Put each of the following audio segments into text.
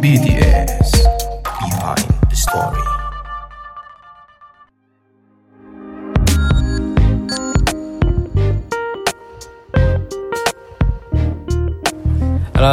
BTS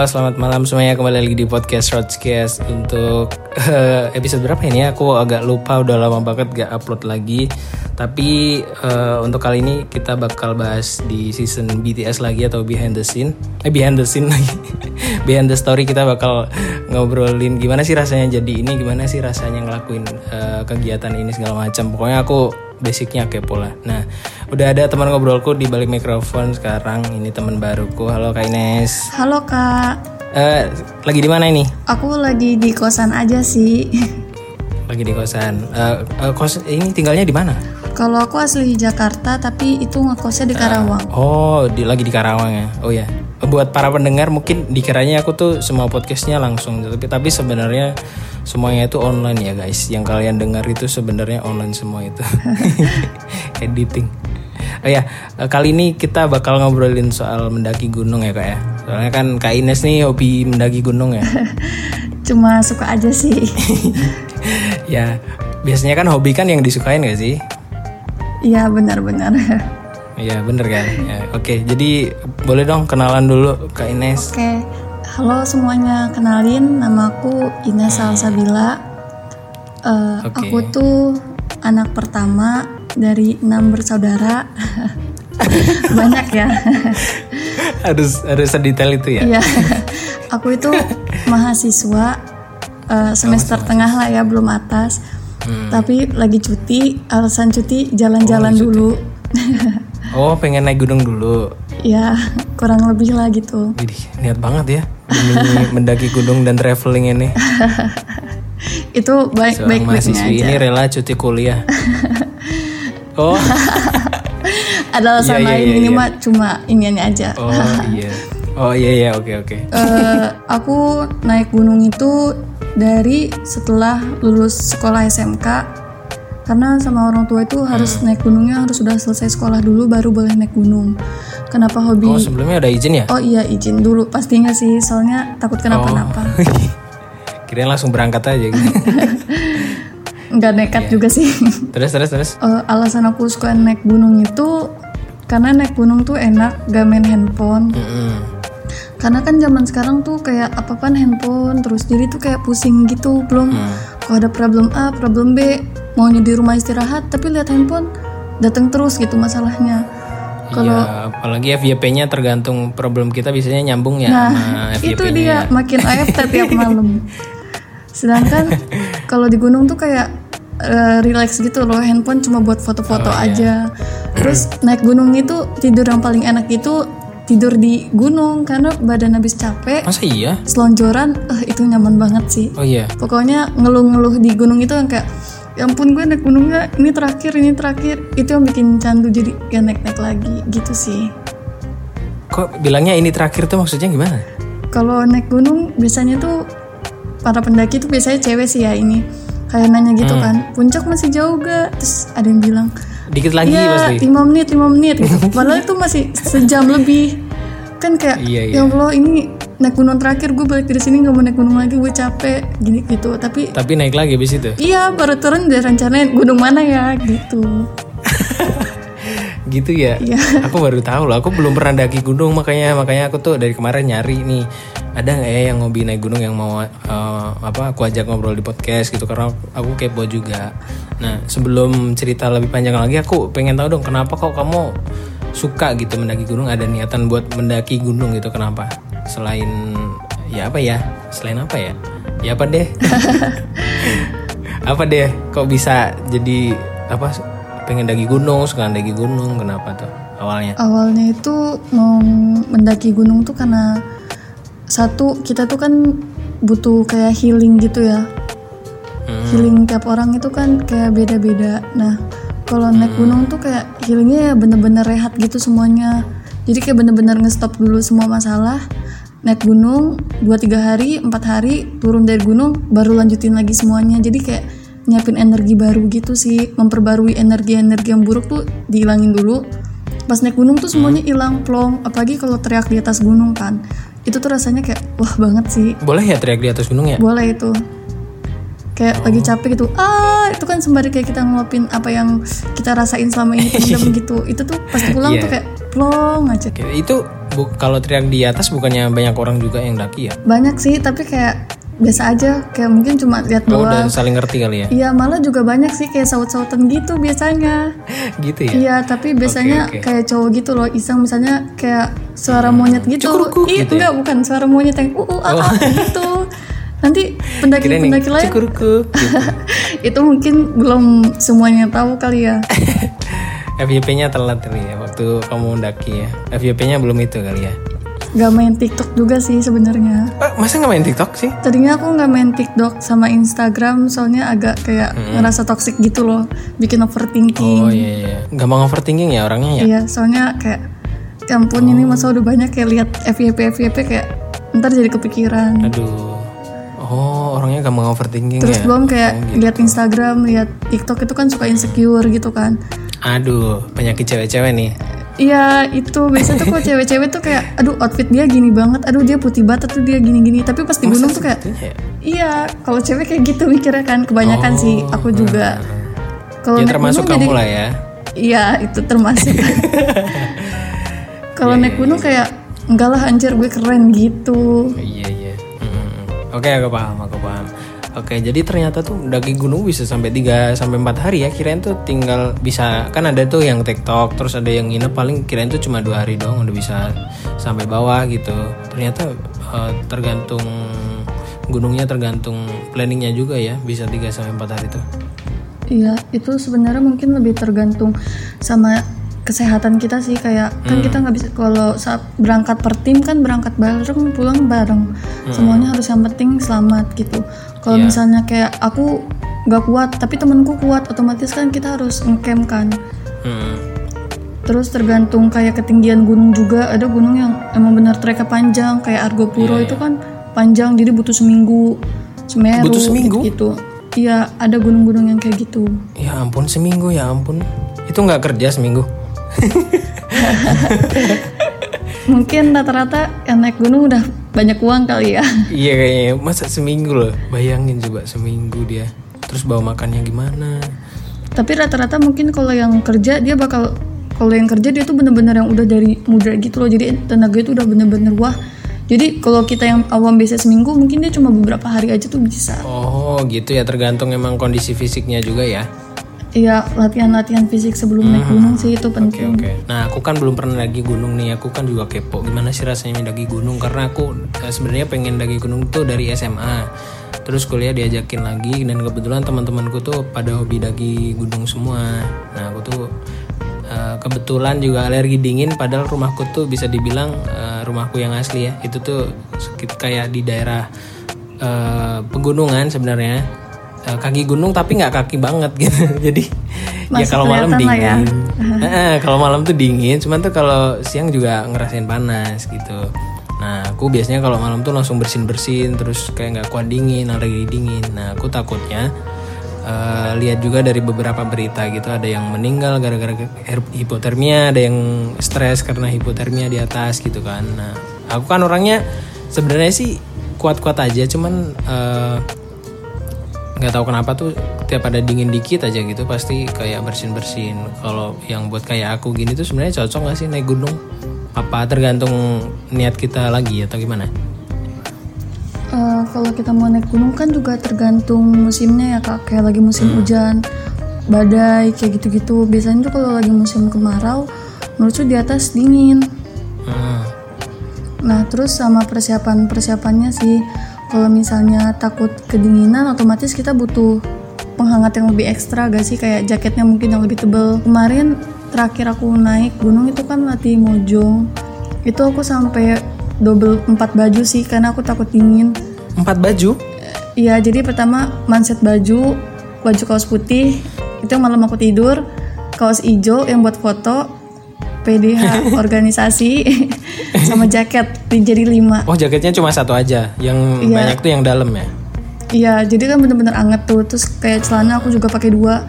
Selamat malam semuanya. Kembali lagi di podcast Roadcast untuk eh, episode berapa ini? Aku agak lupa, udah lama banget gak upload lagi. Tapi eh, untuk kali ini kita bakal bahas di season BTS lagi atau behind the scene. Eh behind the scene lagi. behind the story kita bakal ngobrolin gimana sih rasanya jadi ini, gimana sih rasanya ngelakuin eh, kegiatan ini segala macam. Pokoknya aku basicnya kepo lah. Nah, udah ada teman ngobrolku di balik mikrofon sekarang. Ini teman baruku. Halo Kak Ines. Halo kak, Eh, lagi di mana ini? aku lagi di kosan aja sih. Lagi di kosan. Eh, eh, kos ini tinggalnya di mana? Kalau aku asli Jakarta, tapi itu ngekosnya di Karawang. Oh, di lagi di Karawang ya. Oh ya. Buat para pendengar mungkin dikiranya aku tuh semua podcastnya langsung, tapi tapi sebenarnya semuanya itu online ya guys. Yang kalian dengar itu sebenarnya online semua itu. Editing. Oh ya, eh, kali ini kita bakal ngobrolin soal mendaki gunung ya kak ya. Soalnya kan Kak Ines nih hobi mendaki gunung ya. Cuma suka aja sih. ya, biasanya kan hobi kan yang disukain gak sih? Iya benar-benar. Iya bener kan. Ya, Oke, jadi boleh dong kenalan dulu Kak Ines. Oke, halo semuanya. Kenalin, nama aku Ines Salsabila. Eh, Oke. Aku tuh anak pertama dari enam bersaudara. Banyak ya. harus harus sedetail itu ya. Iya, aku itu mahasiswa eh, semester tengah lah ya, belum atas. Tapi lagi cuti, alasan cuti jalan-jalan dulu. Oh, pengen naik gunung dulu. ya, kurang lebih lah gitu. Widih, niat banget ya demi mendaki gunung dan traveling ini. Itu baik Seorang baik-baiknya mahasiswi aja. ini rela cuti kuliah. Oh, Ada alasan Iya, iya, lain iya, ini iya. mah cuma iniannya aja. oh iya. Oh iya iya, oke oke. Eh, aku naik gunung itu dari setelah lulus sekolah SMK karena sama orang tua itu harus Hmm. naik gunungnya harus sudah selesai sekolah dulu baru boleh naik gunung. Kenapa hobi? Oh, sebelumnya ada izin ya? Oh iya izin dulu pastinya sih soalnya takut kenapa-napa. Kirain langsung berangkat aja gitu. Nggak nekat Iya. juga sih. terus terus terus. Eh, alasan aku suka naik gunung itu karena naik gunung tuh enak gak main handphone. Mm-mm. Karena kan zaman sekarang tuh kayak apa-apaan handphone terus jadi tuh kayak pusing gitu belum Hmm. Kalau ada problem A, problem B maunya di rumah istirahat tapi lihat handphone datang terus gitu masalahnya. Kalau Iya, apalagi FYP-nya tergantung problem kita biasanya nyambung ya Nah, sama itu dia ya. makin AFT tiap malam. Sedangkan kalau di gunung tuh kayak eh, relax gitu loh, handphone cuma buat foto-foto Oh, iya. aja. Terus naik gunung itu tidur yang paling enak itu tidur di gunung karena badan habis capek, Masa iya? selonjoran, eh, itu nyaman banget sih. Oh iya. Pokoknya ngeluh-ngeluh di gunung itu yang kayak ya ampun gue naik gunungnya ini terakhir ini terakhir itu yang bikin candu jadi gak naik-naik lagi gitu sih. Kok bilangnya ini terakhir tuh maksudnya gimana? Kalau naik gunung biasanya tuh para pendaki tuh biasanya cewek sih ya ini kayak nanya gitu Hmm. kan puncak masih jauh gak terus ada yang bilang Dikit lagi iya pasti. lima menit lima menit gitu padahal itu masih sejam lebih kan kayak Iya, iya. ya allah ini naik gunung terakhir gue balik dari sini nggak mau naik gunung lagi gue capek gini gitu tapi Tapi naik lagi habis itu. iya baru turun udah rencanain gunung mana ya gitu Gitu ya. Iya. Aku baru tahu loh. Aku belum pernah daki gunung makanya makanya aku tuh dari kemarin nyari nih ada nggak ya yang hobi naik gunung yang mau eh, apa aku ajak ngobrol di podcast gitu karena aku kepo juga. Nah sebelum cerita lebih panjang lagi aku pengen tahu dong kenapa kok kamu suka gitu mendaki gunung ada niatan buat mendaki gunung gitu kenapa selain ya apa ya selain apa ya ya apa deh apa deh kok bisa jadi apa pengen daki gunung suka daki gunung kenapa tuh awalnya? Awalnya itu mau mendaki gunung tuh karena satu kita tuh kan butuh kayak healing gitu ya. Healing tiap orang itu kan kayak beda-beda. Nah kalau naik gunung tuh kayak healingnya ya bener-bener rehat gitu semuanya. Jadi kayak bener-bener ngestop dulu semua masalah naik gunung 2-3 hari 4 hari turun dari gunung baru lanjutin lagi semuanya. Jadi kayak nyiapin energi baru gitu sih. Memperbarui energi-energi yang buruk tuh dihilangin dulu. Pas naik gunung tuh semuanya hilang plong. Apalagi kalau teriak di atas gunung kan. Itu tuh rasanya kayak wah banget sih. Boleh ya teriak di atas gunung ya? boleh itu. Kayak lagi capek gitu ah! Itu kan sembari kayak kita ngeluapin apa yang kita rasain selama ini pendem gitu. Itu tuh pas pulang Iya. tuh kayak plong aja. Itu bu- kalau teriak di atas bukannya banyak orang juga yang daki ya? banyak sih tapi kayak biasa aja kayak mungkin cuma lihat Oh, doang udah saling ngerti kali ya? Iya malah juga banyak sih kayak saut-sautan gitu biasanya gitu ya? Iya tapi biasanya oke. kayak cowok gitu loh iseng misalnya kayak suara monyet gitu Cukurukuk Ih, gitu ya? Oh. enggak bukan suara monyet yang uh, uh ah, ah, gitu Nanti Kirain pendaki-pendaki nih, lain gitu. itu mungkin belum semuanya tahu kali ya FYP-nya telat kali ya waktu kamu mendaki ya. FYP-nya belum itu kali ya. Gak main TikTok juga sih sebenarnya Eh, masa nggak main TikTok sih? Tadinya aku nggak main TikTok sama Instagram soalnya agak kayak ngerasa toxic gitu loh bikin overthinking Oh iya iya. Gampang overthinking ya orangnya ya. Iya, soalnya kayak ya ampun ini masa udah banyak kayak lihat FYP FYP kayak ntar jadi kepikiran. Aduh. Oh orangnya gampang overthinking Terus ya. belum kayak lihat Instagram, lihat TikTok itu kan suka insecure gitu kan. Aduh penyakit cewek-cewek nih. Iya itu biasa tuh kok cewek-cewek tuh kayak aduh outfit dia gini banget, aduh dia putih banget, tuh dia gini-gini. Tapi pas di gunung tuh kayak ya? iya kalau cewek kayak gitu mikirnya kan kebanyakan sih aku juga. Kalau Ya termasuk kamu jadi- lah ya. Iya itu termasuk. Kalau naik gunung kayak enggak lah anjir gue keren gitu. Iya iya. Mm-mm. Oke aku paham aku paham. Oke jadi ternyata tuh daki gunung bisa sampai 3 sampai 4 hari ya. Kirain tuh tinggal bisa kan ada tuh yang TikTok terus ada yang nginep paling kirain tuh cuma dua hari doang udah bisa sampai bawah gitu. Ternyata eh, tergantung gunungnya tergantung planningnya juga ya bisa 3 sampai 4 hari tuh. Iya, itu sebenarnya mungkin lebih tergantung sama kesehatan kita sih kayak kan kita nggak bisa kalau saat berangkat per tim kan berangkat bareng pulang bareng semuanya harus yang penting selamat gitu kalau Iya. misalnya kayak aku nggak kuat tapi temanku kuat otomatis kan kita harus ngecamp kan Hmm. terus tergantung kayak ketinggian gunung juga ada gunung yang emang benar treknya panjang kayak Argopuro itu kan panjang jadi butuh seminggu Semeru Butuh seminggu? gitu iya ada gunung-gunung yang kayak gitu Ya ampun seminggu ya ampun. Itu nggak kerja seminggu. Mungkin rata-rata yang naik gunung udah banyak uang kali ya. Iya kayaknya masa seminggu loh. Bayangin coba seminggu dia. Terus bawa makannya gimana? Tapi rata-rata mungkin kalau yang kerja dia bakal kalau yang kerja dia tuh bener-bener yang udah dari muda gitu loh. Jadi tenaga itu udah bener-bener wah. Jadi kalau kita yang awam biasa seminggu mungkin dia cuma beberapa hari aja tuh bisa. Oh gitu ya tergantung emang kondisi fisiknya juga ya. Iya latihan-latihan fisik sebelum naik gunung sih itu Oke penting. oke. Nah aku kan belum pernah lagi gunung nih. Aku kan juga kepo. Gimana sih rasanya mendaki gunung? Karena aku eh, sebenarnya pengen daki gunung tuh dari SMA. Terus kuliah diajakin lagi dan kebetulan teman-temanku tuh pada hobi daki gunung semua. Nah aku tuh eh, kebetulan juga alergi dingin. Padahal rumahku tuh bisa dibilang eh, rumahku yang asli ya. Itu tuh kayak di daerah pegunungan sebenarnya. Eh, kaki gunung tapi nggak kaki banget gitu. Jadi ya Masih kalau malam ya. dingin. Heeh, kalau malam tuh dingin, cuman tuh kalau siang juga ngerasain panas gitu. Nah, aku biasanya kalau malam tuh langsung bersin-bersin, terus kayak nggak kuat dingin, alergi dingin. Nah, aku takutnya eh, lihat juga dari beberapa berita gitu, ada yang meninggal gara-gara hipotermia, ada yang stres karena hipotermia di atas gitu kan. Nah, aku kan orangnya sebenarnya sih kuat-kuat aja, cuman eh, nggak tahu kenapa tuh tiap ada dingin dikit aja gitu pasti kayak bersin bersin kalau yang buat kayak aku gini tuh sebenarnya cocok nggak sih naik gunung apa tergantung niat kita lagi atau gimana Eh, kalau kita mau naik gunung kan juga tergantung musimnya ya kak. Kayak lagi musim hujan, badai kayak gitu-gitu. Biasanya tuh kalau lagi musim kemarau, menurutku di atas dingin. Hmm, Nah, terus sama persiapan-persiapannya sih, kalau misalnya takut kedinginan, otomatis kita butuh penghangat yang lebih ekstra gak sih? Kayak jaketnya mungkin yang lebih tebel. Kemarin terakhir aku naik gunung itu kan latih mojong. Itu aku sampai double empat baju sih karena aku takut dingin. empat baju Iya, jadi pertama manset baju, baju kaos putih, itu yang malam aku tidur, kaos hijau yang buat foto, PDH organisasi, sama jaket jadi lima. oh jaketnya cuma satu aja yang Iya. banyak tuh yang dalam ya Iya, jadi kan bener-bener anget tuh. Terus kayak celana aku juga pakai dua.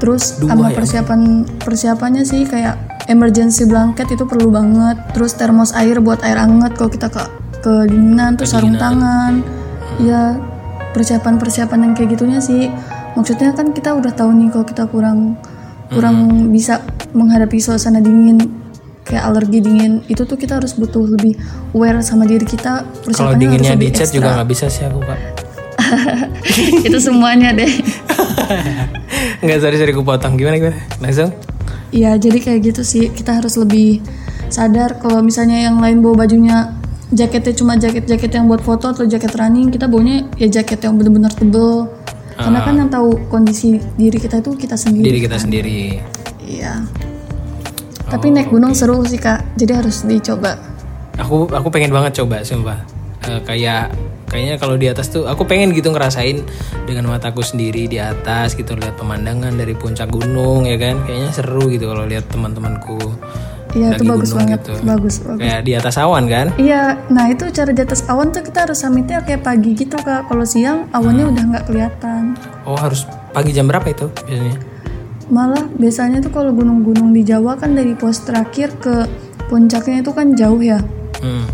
Terus Dua sama ya? persiapan persiapannya sih kayak emergency blanket itu perlu banget. Terus termos air buat air anget kalau kita ke kedinginan. Terus sarung tangan. Iya, persiapan-persiapan yang kayak gitunya sih. Maksudnya kan kita udah tahu nih kalau kita kurang kurang bisa menghadapi suasana dingin kayak alergi dingin itu tuh kita harus butuh lebih aware sama diri kita Kalau dinginnya dicet ekstra. juga nggak bisa sih aku kak. itu semuanya deh Nggak sorry sorry aku potong gimana gimana langsung. Iya jadi kayak gitu sih kita harus lebih sadar kalau misalnya yang lain bawa bajunya jaketnya cuma jaket-jaket yang buat foto atau jaket running kita bawanya ya jaket yang bener-bener tebel karena kan yang tahu kondisi diri kita itu kita sendiri Diri kita sendiri. Iya tapi naik gunung seru sih kak jadi harus dicoba Aku aku pengen banget coba sumpah. Eh, kayak kayaknya kalau di atas tuh aku pengen gitu ngerasain dengan mataku sendiri di atas gitu lihat pemandangan dari puncak gunung ya kan. Kayaknya seru gitu kalau lihat teman-temanku. iya itu bagus banget gitu. bagus bagus Kayak di atas awan kan? Iya, nah itu cara di atas awan tuh kita harus summitnya kayak pagi gitu kak. Kalau siang awannya Hmm. udah nggak kelihatan. Oh harus pagi jam berapa itu biasanya? Malah biasanya tuh kalau gunung-gunung di Jawa kan dari pos terakhir ke puncaknya itu kan jauh ya. Hmm.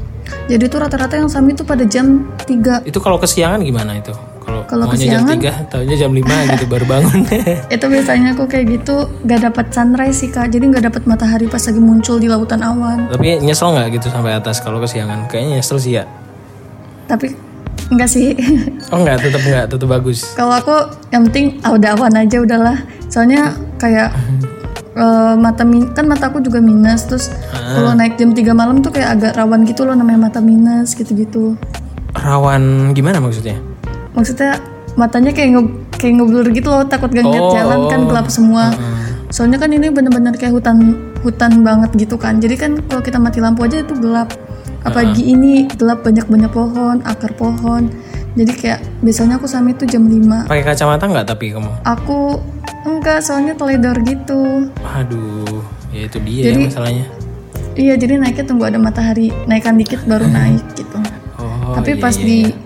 Jadi tuh rata-rata yang summit tuh pada jam 3 Itu kalau kesiangan gimana itu? Kalau Kalau maunya jam kesiangan? 3, taunya jam 5 gitu baru bangun. itu biasanya aku kayak gitu gak dapat sunrise sih kak. Jadi nggak dapat matahari pas lagi muncul di lautan awan. Tapi nyesel nggak gitu sampai atas kalau kesiangan? Kayaknya nyesel sih ya. Tapi enggak sih. Oh nggak, tetap nggak, tetap bagus. Kalau aku yang penting ah, udah awan aja udahlah. Soalnya kayak eh, mata min kan mataku juga minus terus kalau naik jam 3 malam tuh kayak agak rawan gitu loh namanya mata minus gitu-gitu. Rawan gimana maksudnya? Maksudnya matanya kayak nge kayak ngeblur gitu loh takut gak ngeliat Oh, jalan kan oh. gelap semua. Soalnya kan ini bener-bener kayak hutan hutan banget gitu kan. Jadi kan kalau kita mati lampu aja itu gelap. Apalagi ini gelap banyak-banyak pohon, akar pohon. Jadi kayak biasanya aku sampai itu jam 5 Pakai kacamata nggak tapi kamu? Aku enggak, soalnya teledor gitu. Aduh, ya itu dia Jadi- ya masalahnya. Iya, jadi naiknya tunggu ada matahari, naikkan dikit baru naik gitu. Oh, Tapi iya, pas iya, di iya.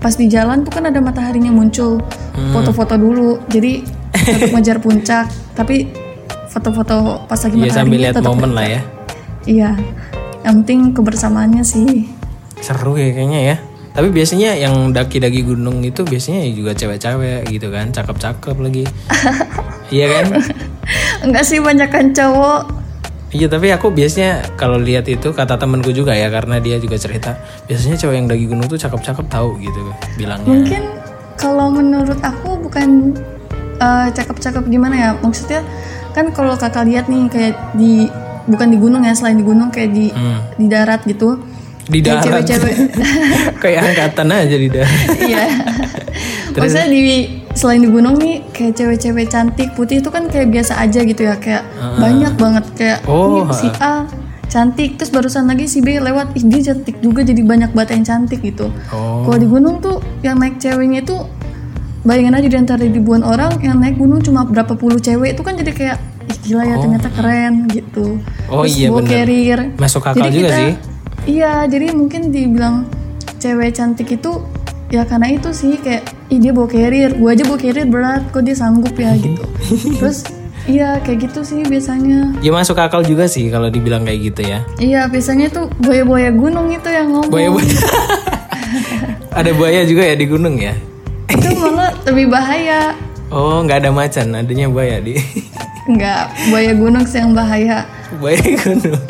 pas di jalan tuh kan ada mataharinya muncul. Foto-foto dulu. Jadi untuk ngejar puncak, tapi foto-foto pas lagi Iya matahari sambil lihat momen lah ya. Iya. Yang penting kebersamaannya sih. Seru ya kayaknya ya. Tapi biasanya yang daki-daki gunung itu biasanya juga cewek-cewek gitu kan, cakep-cakep lagi. iya kan? Enggak sih banyak kan cowok. Iya tapi aku biasanya kalau lihat itu kata temenku juga ya karena dia juga cerita biasanya cewek yang daki gunung tuh cakep-cakep tahu gitu bilangnya. Mungkin kalau menurut aku bukan eh, cakep-cakep gimana ya? Maksudnya kan kalau kakak lihat nih kayak di bukan di gunung ya, selain di gunung kayak di Hmm. di darat gitu. Di Kayak darat. cewek-cewek. Kayak angkatan aja di darat. Iya. Maksudnya di selain di gunung nih kayak cewek-cewek cantik putih itu kan kayak biasa aja gitu ya kayak banyak banget kayak Oh, "Ih, si A cantik terus barusan lagi si B lewat ih dia cantik juga jadi banyak banget yang cantik gitu. Oh. Kalau di gunung tuh yang naik ceweknya itu bayangin aja di antara ribuan orang yang naik gunung cuma berapa puluh cewek itu kan jadi kayak ih gila ya ternyata keren gitu. Oh, Terus iya carrier. Masuk akal juga sih. Iya, jadi mungkin dibilang cewek cantik itu ya karena itu sih kayak ih dia bawa carrier, gua aja bawa carrier berat, kok dia sanggup ya gitu. Terus iya kayak gitu sih biasanya. Ya masuk akal juga sih kalau dibilang kayak gitu ya. Iya biasanya tuh buaya-buaya gunung itu yang ngomong. Buaya-buaya. ada buaya juga ya di gunung ya? Itu malah lebih bahaya. Oh, nggak ada macan, adanya buaya di Enggak, buaya gunung sih yang bahaya. buaya gunung.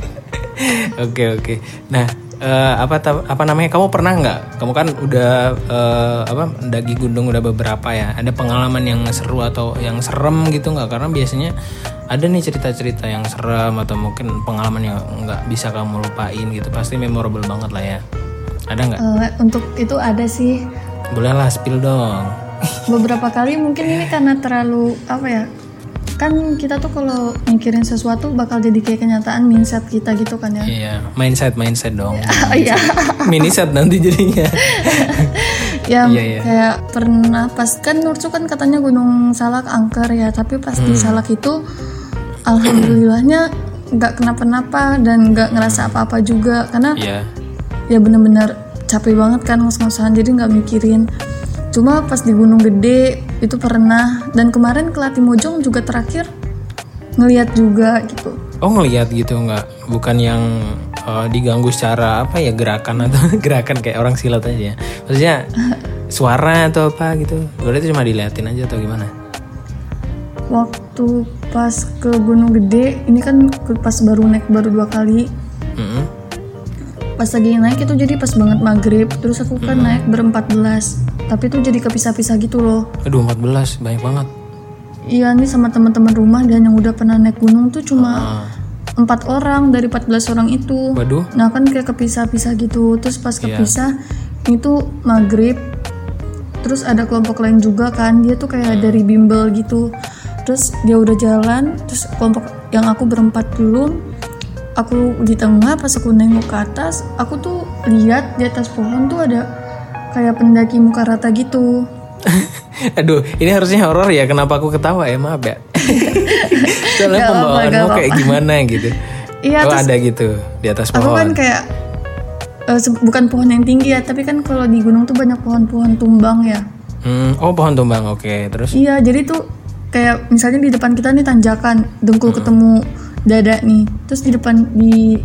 Oke oke. Nah, eh, apa apa namanya? Kamu pernah nggak? Kamu kan udah eh, apa daki gunung udah beberapa ya. Ada pengalaman yang seru atau yang serem gitu nggak? Karena biasanya ada nih cerita-cerita yang serem atau mungkin pengalaman yang nggak bisa kamu lupain gitu. Pasti memorable banget lah ya. Ada nggak? Eh, untuk itu ada sih Boleh lah spill dong. beberapa kali mungkin ini karena terlalu apa ya kan kita tuh kalau mikirin sesuatu bakal jadi kayak kenyataan mindset kita gitu kan ya Iya, mindset mindset dong. oh iya Mini set nanti jadinya. ya Iya, iya. kayak pernah pas kan Nursu kan katanya Gunung Salak angker ya tapi pas Hmm. di Salak itu alhamdulillahnya nggak kenapa-napa dan nggak ngerasa apa-apa juga karena Iya. ya bener-bener capek banget kan ngos-ngosan jadi nggak mikirin cuma pas di Gunung Gede itu pernah dan kemarin ke Latimojong juga terakhir ngeliat juga gitu Oh ngelihat gitu nggak, bukan yang eh, diganggu secara apa ya gerakan atau gerakan kayak orang silat aja. ya. Maksudnya suara atau apa gitu. Berarti cuma diliatin aja atau gimana? waktu pas ke Gunung Gede ini kan pas baru naik baru dua kali Mm-mm. pas lagi naik itu jadi pas banget maghrib terus aku kan naik berempat belas tapi itu jadi kepisah-pisah gitu loh. Aduh 14 banyak banget. iya nih sama teman-teman rumah dan yang udah pernah naik gunung tuh cuma Ah, empat orang dari 14 orang itu. Waduh. nah kan kayak kepisah-pisah gitu. Terus pas Iya. kepisah itu maghrib. Terus ada kelompok lain juga kan. Dia tuh kayak dari bimbel gitu. Terus dia udah jalan terus kelompok yang aku berempat dulu aku di tengah pas aku nengok ke atas aku tuh lihat di atas pohon tuh ada kayak pendaki muka rata gitu Aduh, ini harusnya horor ya. Kenapa aku ketawa ya? Maaf ya. Soalnya Gak pembawaanmu gak kayak apa-apa. gimana gitu. Iya, oh terus ada gitu di atas aku pohon. kan kayak se- bukan pohon yang tinggi ya tapi kan kalau di gunung tuh banyak pohon-pohon tumbang ya Hmm, oh pohon tumbang. Oke, terus Iya, jadi tuh kayak misalnya di depan kita nih tanjakan, dengkul ketemu dada nih. Terus di depan di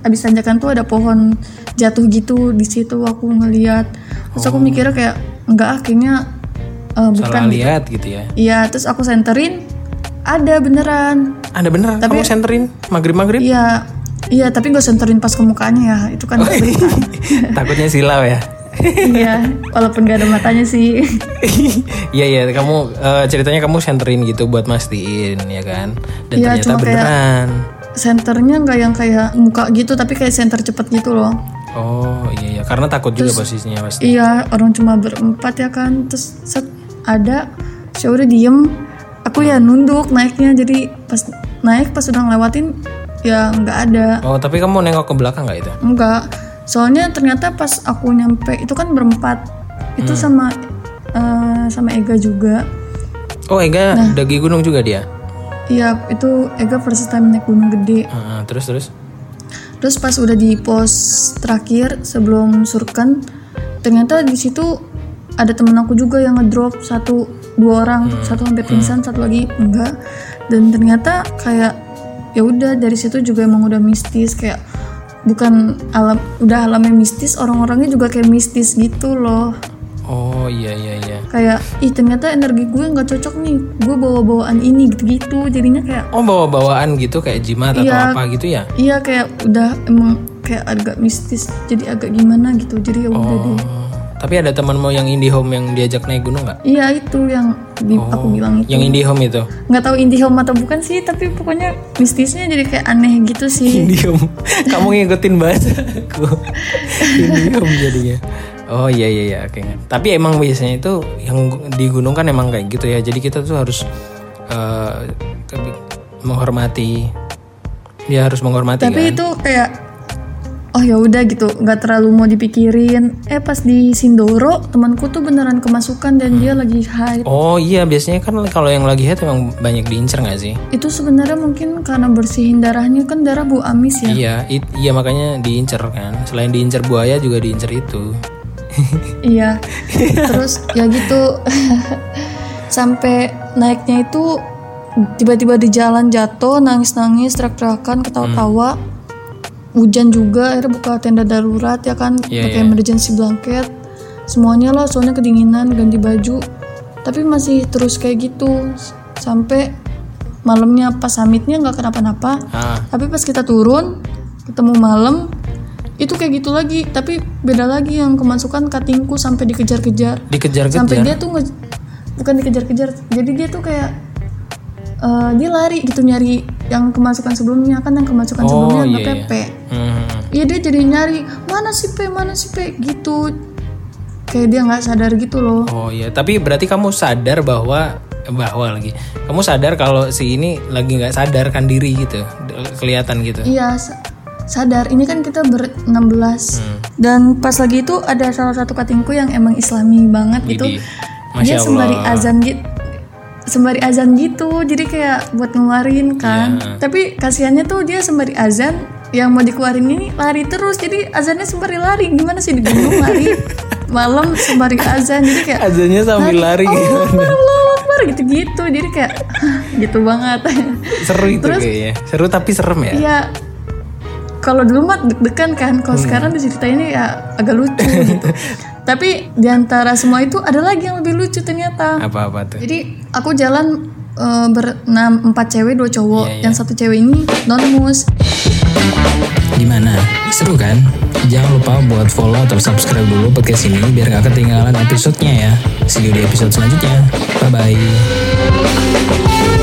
abis tanjakan tuh ada pohon jatuh gitu di situ aku ngeliat. Terus aku mikirnya kayak enggak eh, salah bukan. gitu. lihat gitu ya. Iya, terus aku senterin ada beneran. Ada bener kamu senterin maghrib-maghrib? Iya. Iya, tapi gak senterin pas ke mukanya ya. Itu kan nggak berkah. Takutnya silau ya. Iya, walaupun gak ada matanya sih. Iya iya kamu eh, ceritanya kamu senterin gitu buat mastiin ya kan dan Iya, ternyata cuma kayak- beneran. Senternya nggak yang kayak muka gitu, tapi kayak senter cepet gitu loh. Oh iya iya karena takut juga posisinya pasti. Iya, orang cuma berempat ya kan. Terus set ada, saya udah diem. Aku ya nunduk naiknya, jadi pas naik pas udah ngelewatin ya nggak ada, Oh tapi kamu nengok ke belakang nggak itu? nggak. Soalnya ternyata pas aku nyampe itu kan berempat, itu Hmm. sama eh, sama Ega juga. Oh Ega Nah. daki gunung juga dia. Iya, itu Ega first time naik gunung gede. Ah, terus terus. Terus pas udah di pos terakhir sebelum surken, ternyata di situ ada temen aku juga yang ngedrop satu dua orang, satu hampir pingsan, satu lagi enggak. Dan ternyata kayak ya udah dari situ juga emang udah mistis kayak bukan alam udah alamnya mistis orang-orangnya juga kayak mistis gitu loh Oh iya iya iya. kayak ih ternyata energi gue nggak cocok nih gue bawa bawaan ini gitu-gitu jadinya kayak Oh bawa bawaan gitu kayak jimat atau Iya. apa gitu ya? iya kayak udah emang kayak agak mistis jadi agak gimana gitu jadi ya udah deh Oh tapi ada temanmu yang indie home yang diajak naik gunung nggak? iya itu yang di, aku bilang itu Yang indie home itu? nggak tahu indie home atau bukan sih tapi pokoknya mistisnya jadi kayak aneh gitu sih Indie home. Kamu ngikutin bahasa aku. indie home jadinya. Oh iya iya iya oke. Tapi emang biasanya itu yang di gunung kan emang kayak gitu ya. Jadi kita tuh harus eh, ke- menghormati. Ya harus menghormati tapi kan. itu kayak oh ya udah gitu nggak terlalu mau dipikirin eh pas di Sindoro temanku tuh beneran kemasukan dan dia lagi high Oh iya biasanya kan kalau yang lagi head emang banyak diincer nggak sih? itu sebenarnya mungkin karena bersihin darahnya kan darah bu amis ya Iya, it- iya makanya diincer kan. Selain diincer buaya juga diincer itu. Iya. Terus ya gitu sampai naiknya itu tiba-tiba di jalan jatuh, nangis-nangis, teriak-teriakan, ketawa-tawa. Hujan juga, akhirnya buka tenda darurat ya kan, Iya, pakai iya. emergency blanket. Semuanya lah, soalnya kedinginan, ganti baju. Tapi masih terus kayak gitu sampai malamnya pas summitnya nggak kenapa-napa. Ah, Tapi pas kita turun, ketemu malam, itu kayak gitu lagi. Tapi beda lagi yang kemasukan katingku sampai dikejar-kejar. Sampai dikejar-kejar. dia tuh nge- bukan dikejar-kejar. Jadi dia tuh kayak eh, dia lari gitu nyari yang kemasukan sebelumnya kan yang kemasukan Oh, sebelumnya nggak pepe. Hmm. Iya dia jadi nyari mana sih pe mana sih pe gitu. Kayak dia nggak sadar gitu loh. Oh iya, tapi berarti kamu sadar bahwa bahwa lagi. Kamu sadar kalau si ini lagi nggak sadarkan diri gitu, kelihatan gitu. Iya sa- sadar. Ini kan kita ber 16 Hmm. dan pas lagi itu ada salah satu katingku yang emang Islami banget gitu. Dia sembari azan gitu sembari azan gitu jadi kayak buat ngeluarin kan Iya. tapi kasihannya tuh dia sembari azan yang mau dikeluarin ini lari terus jadi azannya sembari lari gimana sih di gunung lari malam sembari azan jadi kayak Azannya sambil lari oh gitu. Akbar, Allahu Akbar gitu-gitu jadi kayak "Hah, gitu banget Seru itu kayaknya. Seru tapi serem ya. Iya kalau dulu mah deg-degan kan kalau Hmm. sekarang diceritainnya ya agak lucu gitu tapi di antara semua itu ada lagi yang lebih lucu ternyata Apa-apa tuh? jadi aku jalan eh, berenam empat cewek dua cowok Iya, iya. yang satu cewek ini non mus Gimana? Seru kan? Jangan lupa buat follow atau subscribe dulu podcast ini biar gak ketinggalan episodenya ya. See you di episode selanjutnya. Bye-bye.